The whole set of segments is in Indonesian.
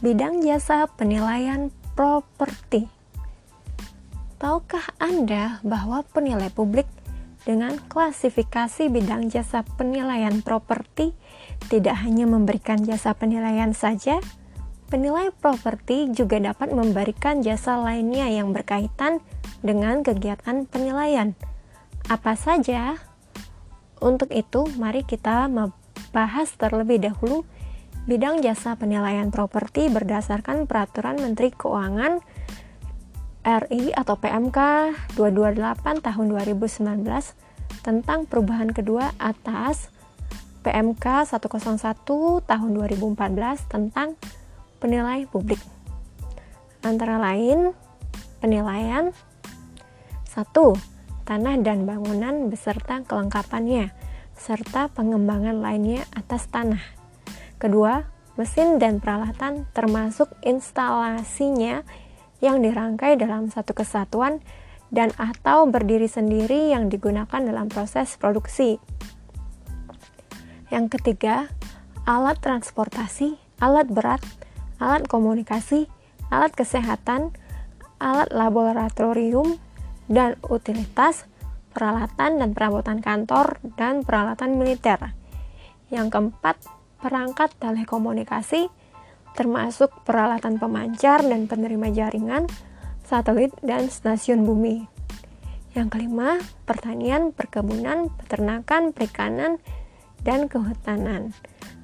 bidang jasa penilaian properti. Tahukah Anda bahwa penilai publik dengan klasifikasi bidang jasa penilaian properti tidak hanya memberikan jasa penilaian saja, penilai properti juga dapat memberikan jasa lainnya yang berkaitan dengan kegiatan penilaian. Apa saja? Untuk itu, mari kita membahas terlebih dahulu bidang jasa penilaian properti berdasarkan Peraturan Menteri Keuangan RI atau PMK 228 tahun 2019 tentang perubahan kedua atas PMK 101 tahun 2014 tentang penilai publik. Antara lain, penilaian 1. Tanah dan bangunan beserta kelengkapannya serta pengembangan lainnya atas tanah Kedua, mesin dan peralatan termasuk instalasinya yang dirangkai dalam satu kesatuan dan atau berdiri sendiri yang digunakan dalam proses produksi. Yang ketiga, alat transportasi, alat berat, alat komunikasi, alat kesehatan, alat laboratorium, dan utilitas, peralatan dan perabotan kantor, dan peralatan militer. Yang keempat, perangkat telekomunikasi, termasuk peralatan pemancar dan penerima jaringan, satelit, dan stasiun bumi. Yang kelima, pertanian, perkebunan, peternakan, perikanan, dan kehutanan.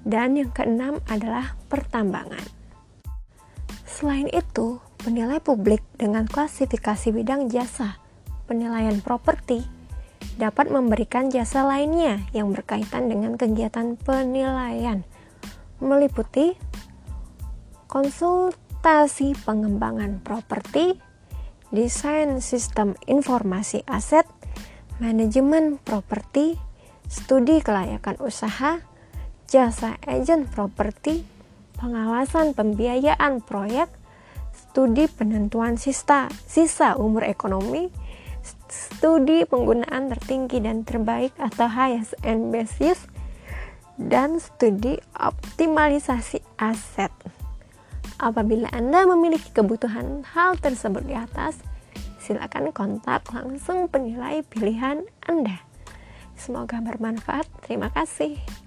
Dan yang keenam adalah pertambangan. Selain itu, penilai publik dengan klasifikasi bidang jasa, penilaian properti, dapat memberikan jasa lainnya yang berkaitan dengan kegiatan penilaian, meliputi konsultasi pengembangan properti, desain sistem informasi aset, manajemen properti, studi kelayakan usaha, jasa agen properti, pengawasan pembiayaan proyek, studi penentuan sisa, sisa umur ekonomi, studi penggunaan tertinggi dan terbaik atau highest and best use dan studi optimalisasi aset. Apabila Anda memiliki kebutuhan hal tersebut di atas, silakan kontak langsung penilai pilihan Anda. Semoga bermanfaat. Terima kasih.